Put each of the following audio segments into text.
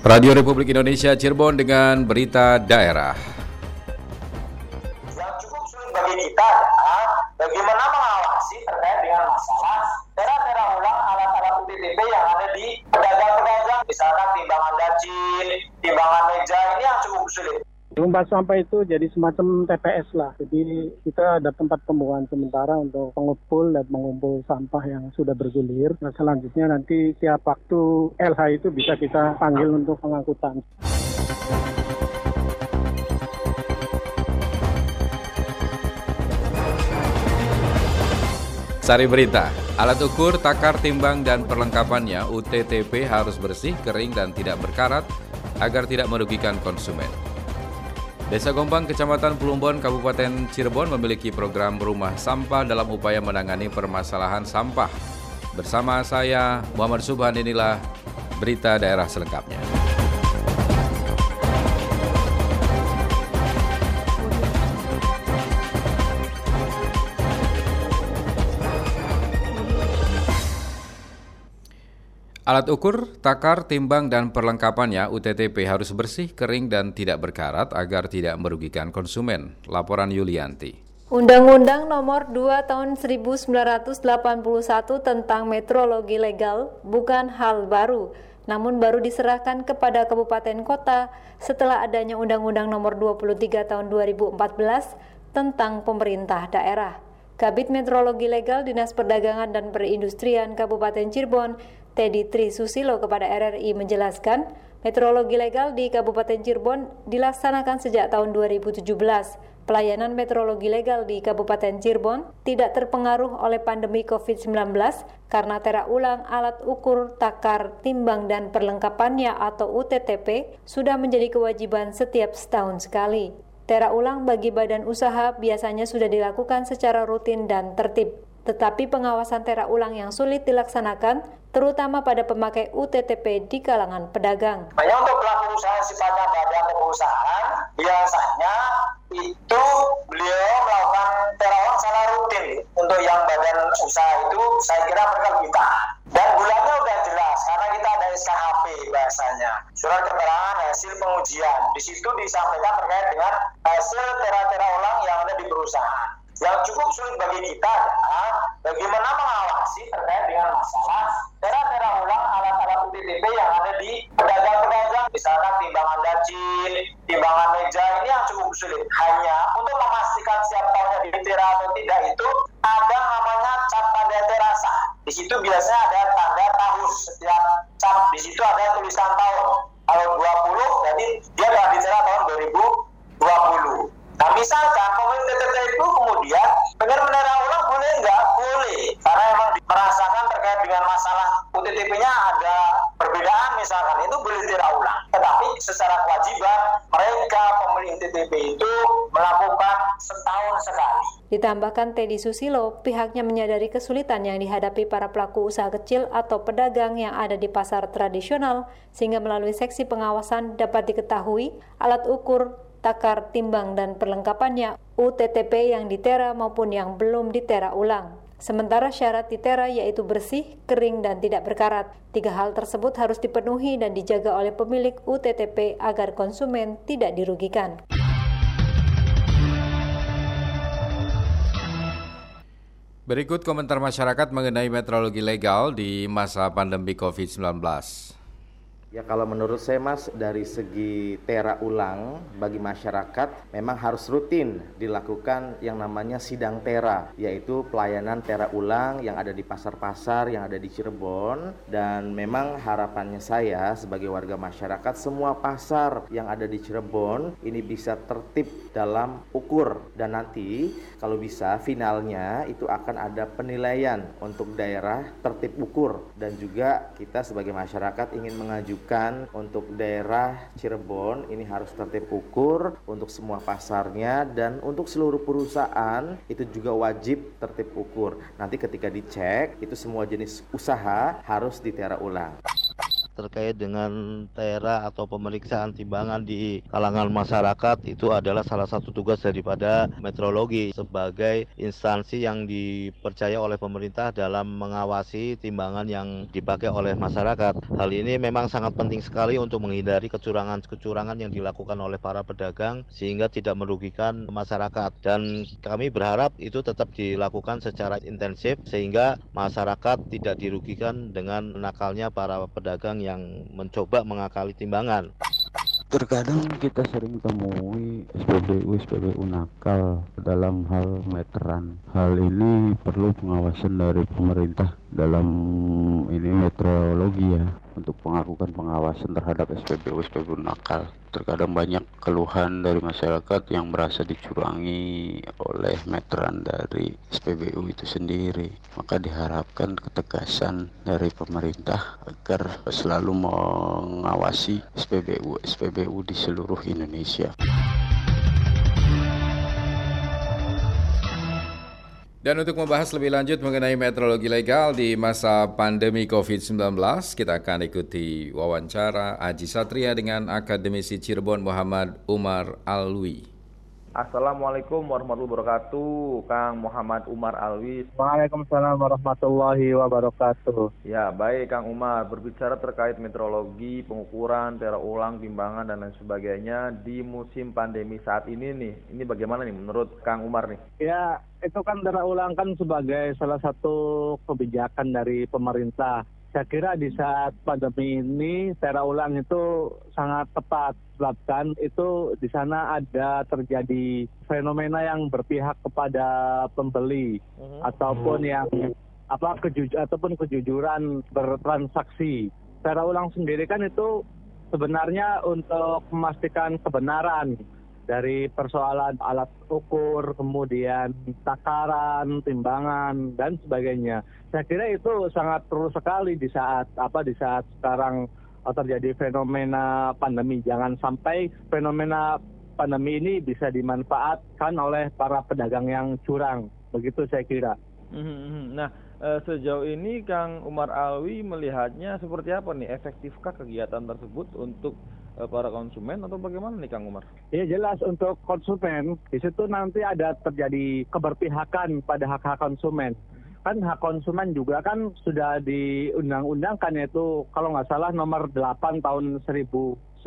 Radio Republik Indonesia Cirebon dengan berita daerah. Tumpah sampah itu jadi semacam TPS lah. Jadi kita ada tempat pembuangan sementara untuk pengumpul dan mengumpul sampah yang sudah bergulir. Nah selanjutnya nanti tiap waktu LH itu bisa kita panggil untuk pengangkutan. Sari berita, alat ukur, takar, timbang, dan perlengkapannya UTTP harus bersih, kering, dan tidak berkarat agar tidak merugikan konsumen. Desa Gombang, Kecamatan Plumbon, Kabupaten Cirebon memiliki program rumah sampah dalam upaya menangani permasalahan sampah. Bersama saya, Muhammad Subhan, inilah berita daerah selengkapnya. Alat ukur, takar, timbang, dan perlengkapannya UTTP harus bersih, kering, dan tidak berkarat agar tidak merugikan konsumen. Laporan Yulianti. Undang-Undang Nomor 2 Tahun 1981 tentang metrologi legal bukan hal baru, namun baru diserahkan kepada kabupaten kota setelah adanya Undang-Undang Nomor 23 Tahun 2014 tentang pemerintah daerah. Kabit Metrologi Legal Dinas Perdagangan dan Perindustrian Kabupaten Cirebon Teddy Tri Susilo kepada RRI menjelaskan, meteorologi legal di Kabupaten Cirebon dilaksanakan sejak tahun 2017. Pelayanan meteorologi legal di Kabupaten Cirebon tidak terpengaruh oleh pandemi COVID-19 karena tera ulang alat ukur, takar, timbang, dan perlengkapannya atau UTTP sudah menjadi kewajiban setiap setahun sekali. Tera ulang bagi badan usaha biasanya sudah dilakukan secara rutin dan tertib. Tetapi pengawasan tera ulang yang sulit dilaksanakan, terutama pada pemakai UTTP di kalangan pedagang. Hanya untuk pelaku usaha sifatnya badan perusahaan, biasanya itu beliau melakukan tera ulang secara rutin. Untuk yang badan usaha itu, saya kira mereka lebih tahan. Dan bulannya udah SKHP bahasanya. Surat keterangan hasil pengujian. Di situ disampaikan terkait dengan hasil tera-tera ulang yang ada di perusahaan. Yang cukup sulit bagi kita adalah bagaimana mengawasi terkait dengan masalah tera-tera ulang alat-alat UTTP yang ada di pedagang-pedagang, misalkan timbangan dacin, timbangan meja, ini yang cukup sulit. Hanya untuk memastikan siap tahunnya di tera atau tidak itu ada namanya cap tanda terasa. Di situ biasanya ada tanda tahun setiap cap. Di situ ada tulisan tahun. Kalau 20 berarti dia ditera tahun 2020. Nah misalkan pemilik TTT itu kemudian dengan menera ulang boleh nggak? Boleh. Karena emang merasakan terkait dengan masalah UTTP-nya ada perbedaan misalkan itu boleh tera ulang. Tetapi secara kewajiban mereka pemilik TTP itu melakukan setahun sekali. Ditambahkan Teddy Susilo, pihaknya menyadari kesulitan yang dihadapi para pelaku usaha kecil atau pedagang yang ada di pasar tradisional, sehingga melalui seksi pengawasan dapat diketahui alat ukur, takar, timbang, dan perlengkapannya UTTP yang ditera maupun yang belum ditera ulang. Sementara syarat ditera yaitu bersih, kering, dan tidak berkarat. Tiga hal tersebut harus dipenuhi dan dijaga oleh pemilik UTTP agar konsumen tidak dirugikan. Berikut komentar masyarakat mengenai meteorologi legal di masa pandemi COVID-19. Ya kalau menurut saya Mas dari segi tera ulang bagi masyarakat memang harus rutin dilakukan yang namanya sidang tera yaitu pelayanan tera ulang yang ada di pasar-pasar yang ada di Cirebon. Dan memang harapannya saya sebagai warga masyarakat semua pasar yang ada di Cirebon ini bisa tertib dalam ukur. Dan nanti kalau bisa finalnya itu akan ada penilaian untuk daerah tertib ukur. Dan juga kita sebagai masyarakat ingin mengajukan untuk daerah Cirebon ini harus tertib ukur untuk semua pasarnya dan untuk seluruh perusahaan itu juga wajib tertib ukur. Nanti ketika dicek itu semua jenis usaha harus ditera ulang. Terkait dengan tera atau pemeriksaan timbangan di kalangan masyarakat itu adalah salah satu tugas daripada meteorologi sebagai instansi yang dipercaya oleh pemerintah dalam mengawasi timbangan yang dipakai oleh masyarakat. Hal ini memang sangat penting sekali untuk menghindari kecurangan-kecurangan yang dilakukan oleh para pedagang sehingga tidak merugikan masyarakat dan kami berharap itu tetap dilakukan secara intensif sehingga masyarakat tidak dirugikan dengan nakalnya para pedagang yang mencoba mengakali timbangan. Terkadang kita sering temui SPBU SPBU nakal dalam hal meteran. Hal ini perlu pengawasan dari pemerintah dalam ini meteorologi ya untuk melakukan pengawasan terhadap SPBU SPBU nakal. Terkadang banyak keluhan dari masyarakat yang merasa dicurangi oleh meteran dari SPBU itu sendiri. Maka diharapkan ketegasan dari pemerintah agar selalu mengawasi SPBU SPBU di seluruh Indonesia. Dan untuk membahas lebih lanjut mengenai meteorologi legal di masa pandemi COVID-19, kita akan ikuti wawancara Aji Satria dengan akademisi Cirebon Muhammad Umar Alwi. Assalamualaikum warahmatullahi wabarakatuh, Kang Muhammad Umar Alwi. Waalaikumsalam warahmatullahi wabarakatuh. Ya, baik Kang Umar, berbicara terkait meteorologi, pengukuran, tera ulang, timbangan dan lain sebagainya di musim pandemi saat ini nih. Ini bagaimana nih menurut Kang Umar nih? Ya, itu kan tera ulang kan sebagai salah satu kebijakan dari pemerintah. Saya kira di saat pandemi ini tera ulang itu sangat tepat sebabkan itu di sana ada terjadi fenomena yang berpihak kepada pembeli uh-huh. ataupun yang apa kejuj ataupun kejujuran bertransaksi. Tera ulang sendiri kan itu sebenarnya untuk memastikan kebenaran dari persoalan alat ukur, kemudian takaran, timbangan dan sebagainya. Saya kira itu sangat perlu sekali di saat apa di saat sekarang uh, terjadi fenomena pandemi. Jangan sampai fenomena pandemi ini bisa dimanfaatkan oleh para pedagang yang curang. Begitu saya kira. Mhm, mhm. Nah, eh, sejauh ini Kang Umar Alwi melihatnya seperti apa nih? Efektifkah kegiatan tersebut untuk Eh, para konsumen atau bagaimana nih Kang Umar? Ya jelas untuk konsumen di situ nanti ada terjadi keberpihakan pada hak-hak konsumen. Kan hak konsumen juga kan sudah diundang-undangkan yaitu kalau nggak salah nomor 8 tahun 1999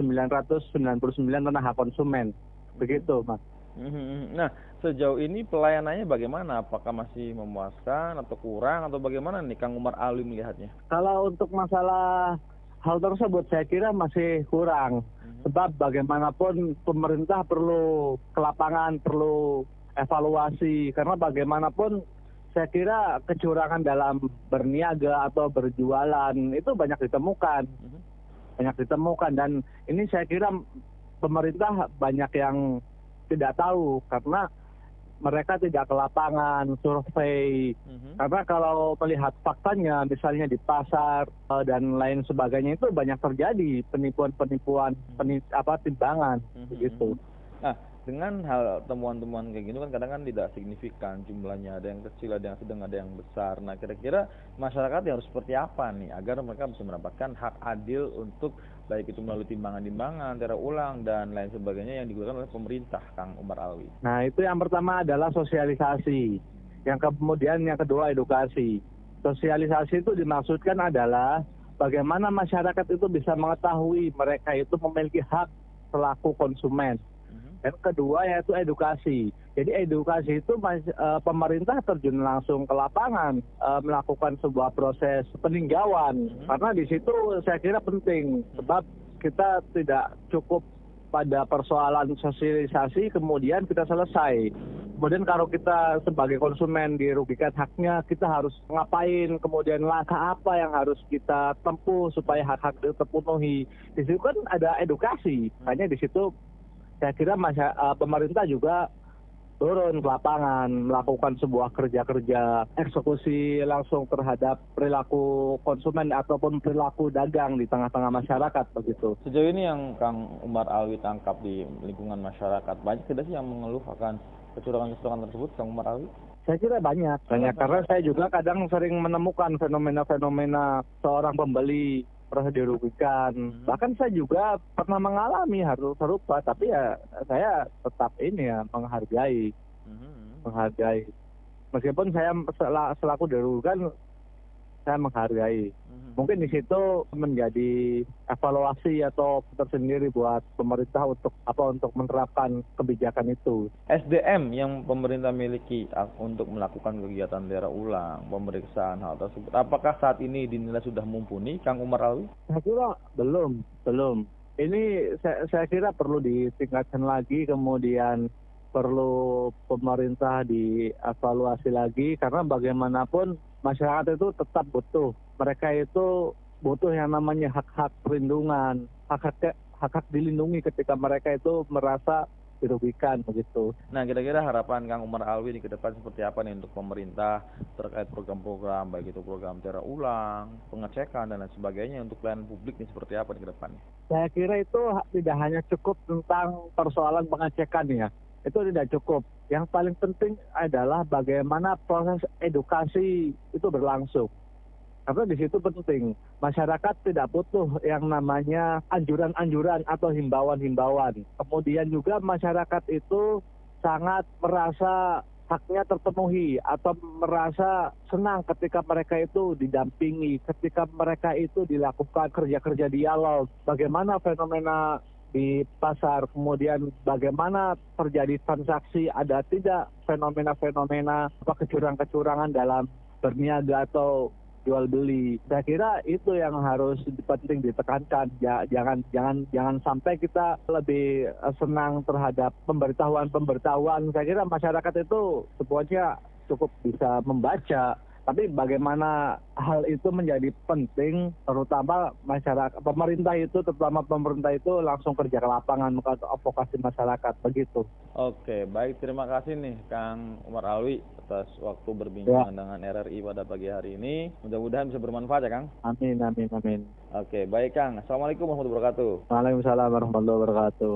tentang hak konsumen. Begitu Mas. Mhm. Nah, sejauh ini pelayanannya bagaimana? Apakah masih memuaskan atau kurang atau bagaimana nih Kang Umar Ali melihatnya? Kalau untuk masalah hal tersebut saya kira masih kurang. Sebab bagaimanapun pemerintah perlu ke lapangan, perlu evaluasi. Karena bagaimanapun saya kira kecurangan dalam berniaga atau berjualan itu banyak ditemukan. Banyak ditemukan dan ini saya kira pemerintah banyak yang tidak tahu karena mereka tidak ke lapangan survei mm-hmm. karena kalau melihat faktanya misalnya di pasar uh, dan lain sebagainya itu banyak terjadi penipuan-penipuan mm-hmm. penip, apa timbangan mm-hmm. begitu. Nah, dengan hal temuan-temuan kayak gini kan kadang kan tidak signifikan jumlahnya ada yang kecil ada yang sedang ada yang besar nah kira-kira masyarakat harus seperti apa nih agar mereka bisa mendapatkan hak adil untuk baik itu melalui timbangan-timbangan, tera ulang dan lain sebagainya yang digunakan oleh pemerintah, Kang Umar Alwi. Nah, itu yang pertama adalah sosialisasi. Yang kemudian yang kedua edukasi. Sosialisasi itu dimaksudkan adalah bagaimana masyarakat itu bisa mengetahui mereka itu memiliki hak selaku konsumen. Mhm. kedua yaitu edukasi. Jadi edukasi itu uh, pemerintah terjun langsung ke lapangan uh, melakukan sebuah proses peninjauan hmm. karena di situ saya kira penting sebab kita tidak cukup pada persoalan sosialisasi kemudian kita selesai. Kemudian kalau kita sebagai konsumen dirugikan haknya, kita harus ngapain, kemudian langkah apa yang harus kita tempuh supaya hak-hak itu terpenuhi. Di situ kan ada edukasi, hanya di situ saya kira masyarakat, uh, pemerintah juga turun ke lapangan melakukan sebuah kerja-kerja eksekusi langsung terhadap perilaku konsumen ataupun perilaku dagang di tengah-tengah masyarakat begitu. Sejauh ini yang Kang Umar Alwi tangkap di lingkungan masyarakat banyak tidak sih yang mengeluh akan kecurangan-kecurangan tersebut Kang Umar Alwi? Saya kira banyak, banyak karena saya juga kadang sering menemukan fenomena-fenomena seorang pembeli merasa dirugikan. Hmm. Bahkan saya juga pernah mengalami hal serupa, tapi ya saya tetap ini ya menghargai, hmm. menghargai. Meskipun saya selaku dirugikan, saya menghargai. Hmm. Mungkin di situ menjadi evaluasi atau tersendiri buat pemerintah untuk apa untuk menerapkan kebijakan itu. SDM yang pemerintah miliki untuk melakukan kegiatan daerah ulang, pemeriksaan hal tersebut, apakah saat ini dinilai sudah mumpuni, Kang Umar Alwi? Saya kira belum, belum. Ini saya, saya kira perlu ditingkatkan lagi, kemudian perlu pemerintah dievaluasi lagi karena bagaimanapun masyarakat itu tetap butuh. Mereka itu butuh yang namanya hak-hak perlindungan, hak-hak hak-hak dilindungi ketika mereka itu merasa dirugikan begitu. Nah, kira-kira harapan Kang Umar Alwi di ke depan seperti apa nih untuk pemerintah terkait program-program baik itu program cara ulang, pengecekan dan lain sebagainya untuk pelayanan publik ini seperti apa di ke depannya? Saya kira itu tidak hanya cukup tentang persoalan pengecekan ya itu tidak cukup. Yang paling penting adalah bagaimana proses edukasi itu berlangsung. Karena di situ penting, masyarakat tidak butuh yang namanya anjuran-anjuran atau himbauan-himbauan. Kemudian juga masyarakat itu sangat merasa haknya terpenuhi atau merasa senang ketika mereka itu didampingi, ketika mereka itu dilakukan kerja-kerja dialog. Bagaimana fenomena di pasar, kemudian bagaimana terjadi transaksi, ada tidak fenomena-fenomena apa kecurangan-kecurangan dalam berniaga atau jual beli. Saya kira itu yang harus penting ditekankan. Ya, jangan jangan jangan sampai kita lebih senang terhadap pemberitahuan-pemberitahuan. Saya kira masyarakat itu semuanya cukup bisa membaca tapi bagaimana hal itu menjadi penting, terutama masyarakat, pemerintah itu, terutama pemerintah itu langsung kerja ke lapangan untuk advokasi masyarakat, begitu. Oke, baik. Terima kasih nih Kang Umar Alwi atas waktu berbincang ya. dengan RRI pada pagi hari ini. Mudah-mudahan bisa bermanfaat ya Kang. Amin, amin, amin. Oke, baik Kang. Assalamualaikum warahmatullahi wabarakatuh. Waalaikumsalam warahmatullahi wabarakatuh.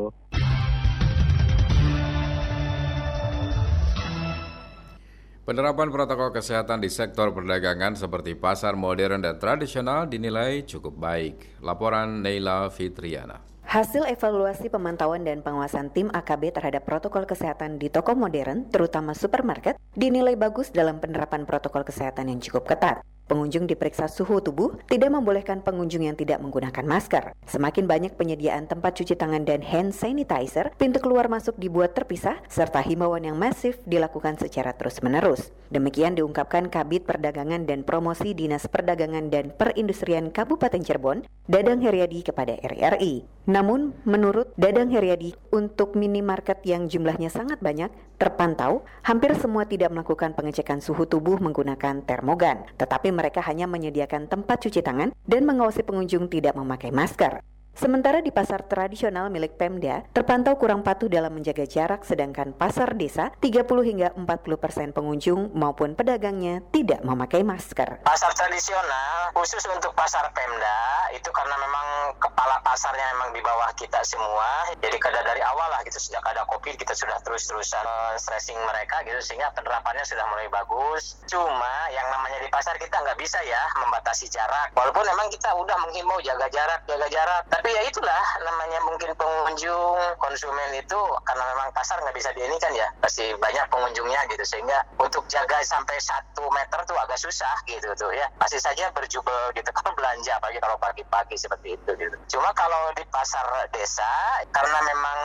Penerapan protokol kesehatan di sektor perdagangan seperti pasar modern dan tradisional dinilai cukup baik. Laporan Neila Fitriana. Hasil evaluasi pemantauan dan pengawasan tim AKB terhadap protokol kesehatan di toko modern, terutama supermarket, dinilai bagus dalam penerapan protokol kesehatan yang cukup ketat. Pengunjung diperiksa suhu tubuh, tidak membolehkan pengunjung yang tidak menggunakan masker. Semakin banyak penyediaan tempat cuci tangan dan hand sanitizer, pintu keluar masuk dibuat terpisah, serta himbauan yang masif dilakukan secara terus-menerus. Demikian diungkapkan Kabit Perdagangan dan Promosi Dinas Perdagangan dan Perindustrian Kabupaten Cirebon, Dadang Heriadi kepada RRI. Namun, menurut Dadang Heriadi, untuk minimarket yang jumlahnya sangat banyak, terpantau hampir semua tidak melakukan pengecekan suhu tubuh menggunakan termogan, tetapi mereka hanya menyediakan tempat cuci tangan dan mengawasi pengunjung tidak memakai masker. Sementara di pasar tradisional milik Pemda, terpantau kurang patuh dalam menjaga jarak sedangkan pasar desa 30 hingga 40 persen pengunjung maupun pedagangnya tidak memakai masker. Pasar tradisional khusus untuk pasar Pemda itu karena memang kepala pasarnya memang di bawah kita semua. Jadi kada dari awal lah gitu sejak ada COVID kita sudah terus-terusan stressing mereka gitu sehingga penerapannya sudah mulai bagus. Cuma yang namanya di pasar kita nggak bisa ya membatasi jarak. Walaupun memang kita udah menghimbau jaga jarak, jaga jarak. Tapi tapi ya itulah namanya mungkin pengunjung konsumen itu karena memang pasar nggak bisa ini kan ya. Pasti banyak pengunjungnya gitu sehingga untuk jaga sampai satu meter tuh agak susah gitu tuh ya. Masih saja berjubel gitu kalau belanja apalagi kalau pagi-pagi seperti itu gitu. Cuma kalau di pasar desa karena memang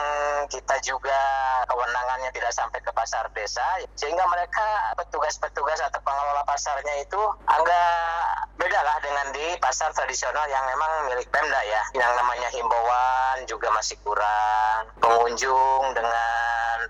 kita juga kewenangannya tidak sampai ke pasar desa sehingga mereka petugas-petugas atau pengelola pasarnya itu agak beda lah dengan di pasar tradisional yang memang milik Pemda ya yang namanya himbauan juga masih kurang pengunjung dengan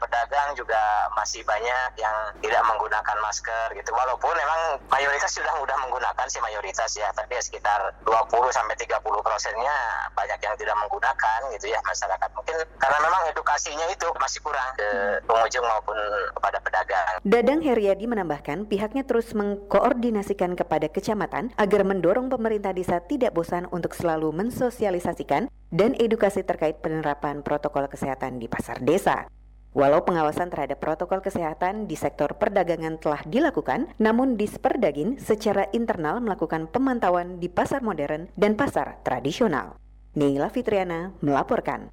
pedagang juga masih banyak yang tidak menggunakan masker gitu walaupun memang mayoritas sudah mudah menggunakan sih mayoritas ya tapi ya sekitar 20 sampai 30 persennya banyak yang tidak menggunakan gitu ya masyarakat mungkin karena memang edukasinya itu masih kurang ke pengunjung maupun kepada pedagang. Dadang Heriadi menambahkan pihaknya terus mengkoordinasikan kepada kecamatan agar mendorong pemerintah desa tidak bosan untuk selalu mensosialisasikan dan edukasi terkait penerapan protokol kesehatan di pasar desa. Walau pengawasan terhadap protokol kesehatan di sektor perdagangan telah dilakukan, namun Disperdagin secara internal melakukan pemantauan di pasar modern dan pasar tradisional. Neila Fitriana melaporkan.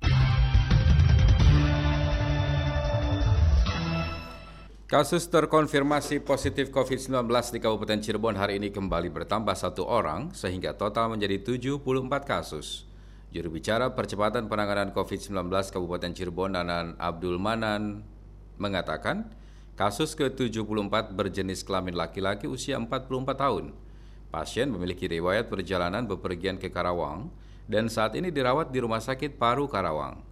Kasus terkonfirmasi positif COVID-19 di Kabupaten Cirebon hari ini kembali bertambah satu orang sehingga total menjadi 74 kasus. Juru bicara percepatan penanganan COVID-19 Kabupaten Cirebon Nanan Abdul Manan mengatakan kasus ke-74 berjenis kelamin laki-laki usia 44 tahun. Pasien memiliki riwayat perjalanan bepergian ke Karawang dan saat ini dirawat di Rumah Sakit Paru Karawang.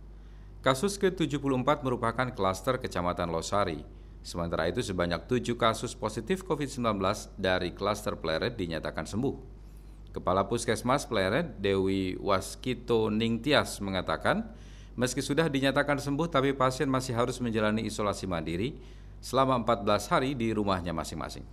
Kasus ke-74 merupakan klaster Kecamatan Losari. Sementara itu sebanyak 7 kasus positif COVID-19 dari klaster Pleret dinyatakan sembuh. Kepala Puskesmas Pleret, Dewi Waskito Ningtyas mengatakan, meski sudah dinyatakan sembuh tapi pasien masih harus menjalani isolasi mandiri selama 14 hari di rumahnya masing-masing.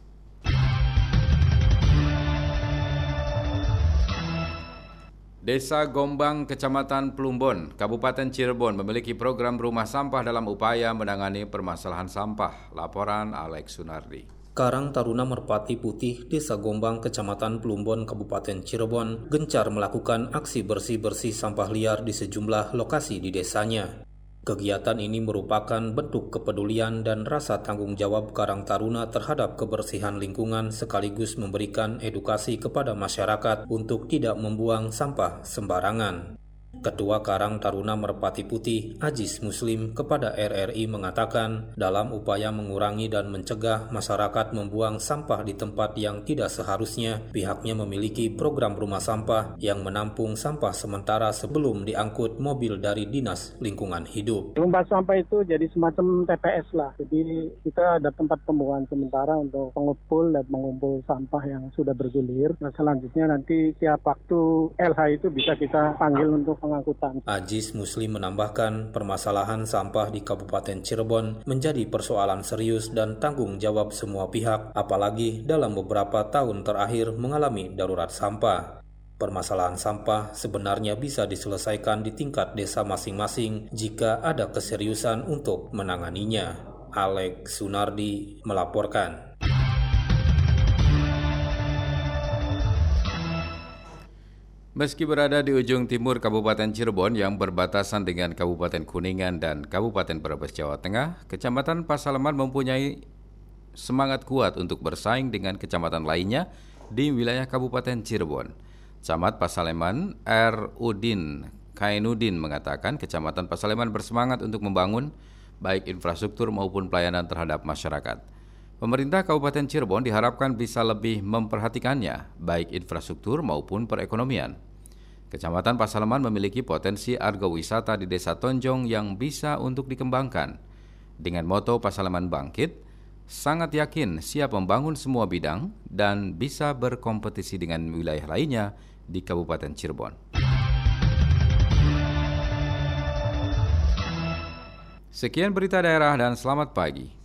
Desa Gombang, Kecamatan Plumbon, Kabupaten Cirebon memiliki program rumah sampah dalam upaya menangani permasalahan sampah. Laporan Alex Sunardi. Karang Taruna Merpati Putih, Desa Gombang, Kecamatan Plumbon, Kabupaten Cirebon, gencar melakukan aksi bersih-bersih sampah liar di sejumlah lokasi di desanya. Kegiatan ini merupakan bentuk kepedulian dan rasa tanggung jawab Karang Taruna terhadap kebersihan lingkungan sekaligus memberikan edukasi kepada masyarakat untuk tidak membuang sampah sembarangan. Ketua Karang Taruna Merpati Putih, Ajis Muslim, kepada RRI mengatakan dalam upaya mengurangi dan mencegah masyarakat membuang sampah di tempat yang tidak seharusnya, pihaknya memiliki program rumah sampah yang menampung sampah sementara sebelum diangkut mobil dari Dinas Lingkungan Hidup. Rumah sampah itu jadi semacam TPS lah, jadi kita ada tempat pembuangan sementara untuk pengumpul dan mengumpul sampah yang sudah bergulir. Nah selanjutnya nanti tiap waktu LH itu bisa kita panggil untuk pengangkutan. Ajis Muslim menambahkan permasalahan sampah di Kabupaten Cirebon menjadi persoalan serius dan tanggung jawab semua pihak, apalagi dalam beberapa tahun terakhir mengalami darurat sampah. Permasalahan sampah sebenarnya bisa diselesaikan di tingkat desa masing-masing jika ada keseriusan untuk menanganinya. Alex Sunardi melaporkan. Meski berada di ujung timur Kabupaten Cirebon yang berbatasan dengan Kabupaten Kuningan dan Kabupaten Brebes Jawa Tengah, Kecamatan Pasaleman mempunyai semangat kuat untuk bersaing dengan kecamatan lainnya di wilayah Kabupaten Cirebon. Camat Pasaleman R. Udin Kainuddin mengatakan Kecamatan Pasaleman bersemangat untuk membangun baik infrastruktur maupun pelayanan terhadap masyarakat. Pemerintah Kabupaten Cirebon diharapkan bisa lebih memperhatikannya, baik infrastruktur maupun perekonomian. Kecamatan Pasaleman memiliki potensi argowisata di Desa Tonjong yang bisa untuk dikembangkan. Dengan moto Pasaleman Bangkit, sangat yakin siap membangun semua bidang dan bisa berkompetisi dengan wilayah lainnya di Kabupaten Cirebon. Sekian berita daerah dan selamat pagi.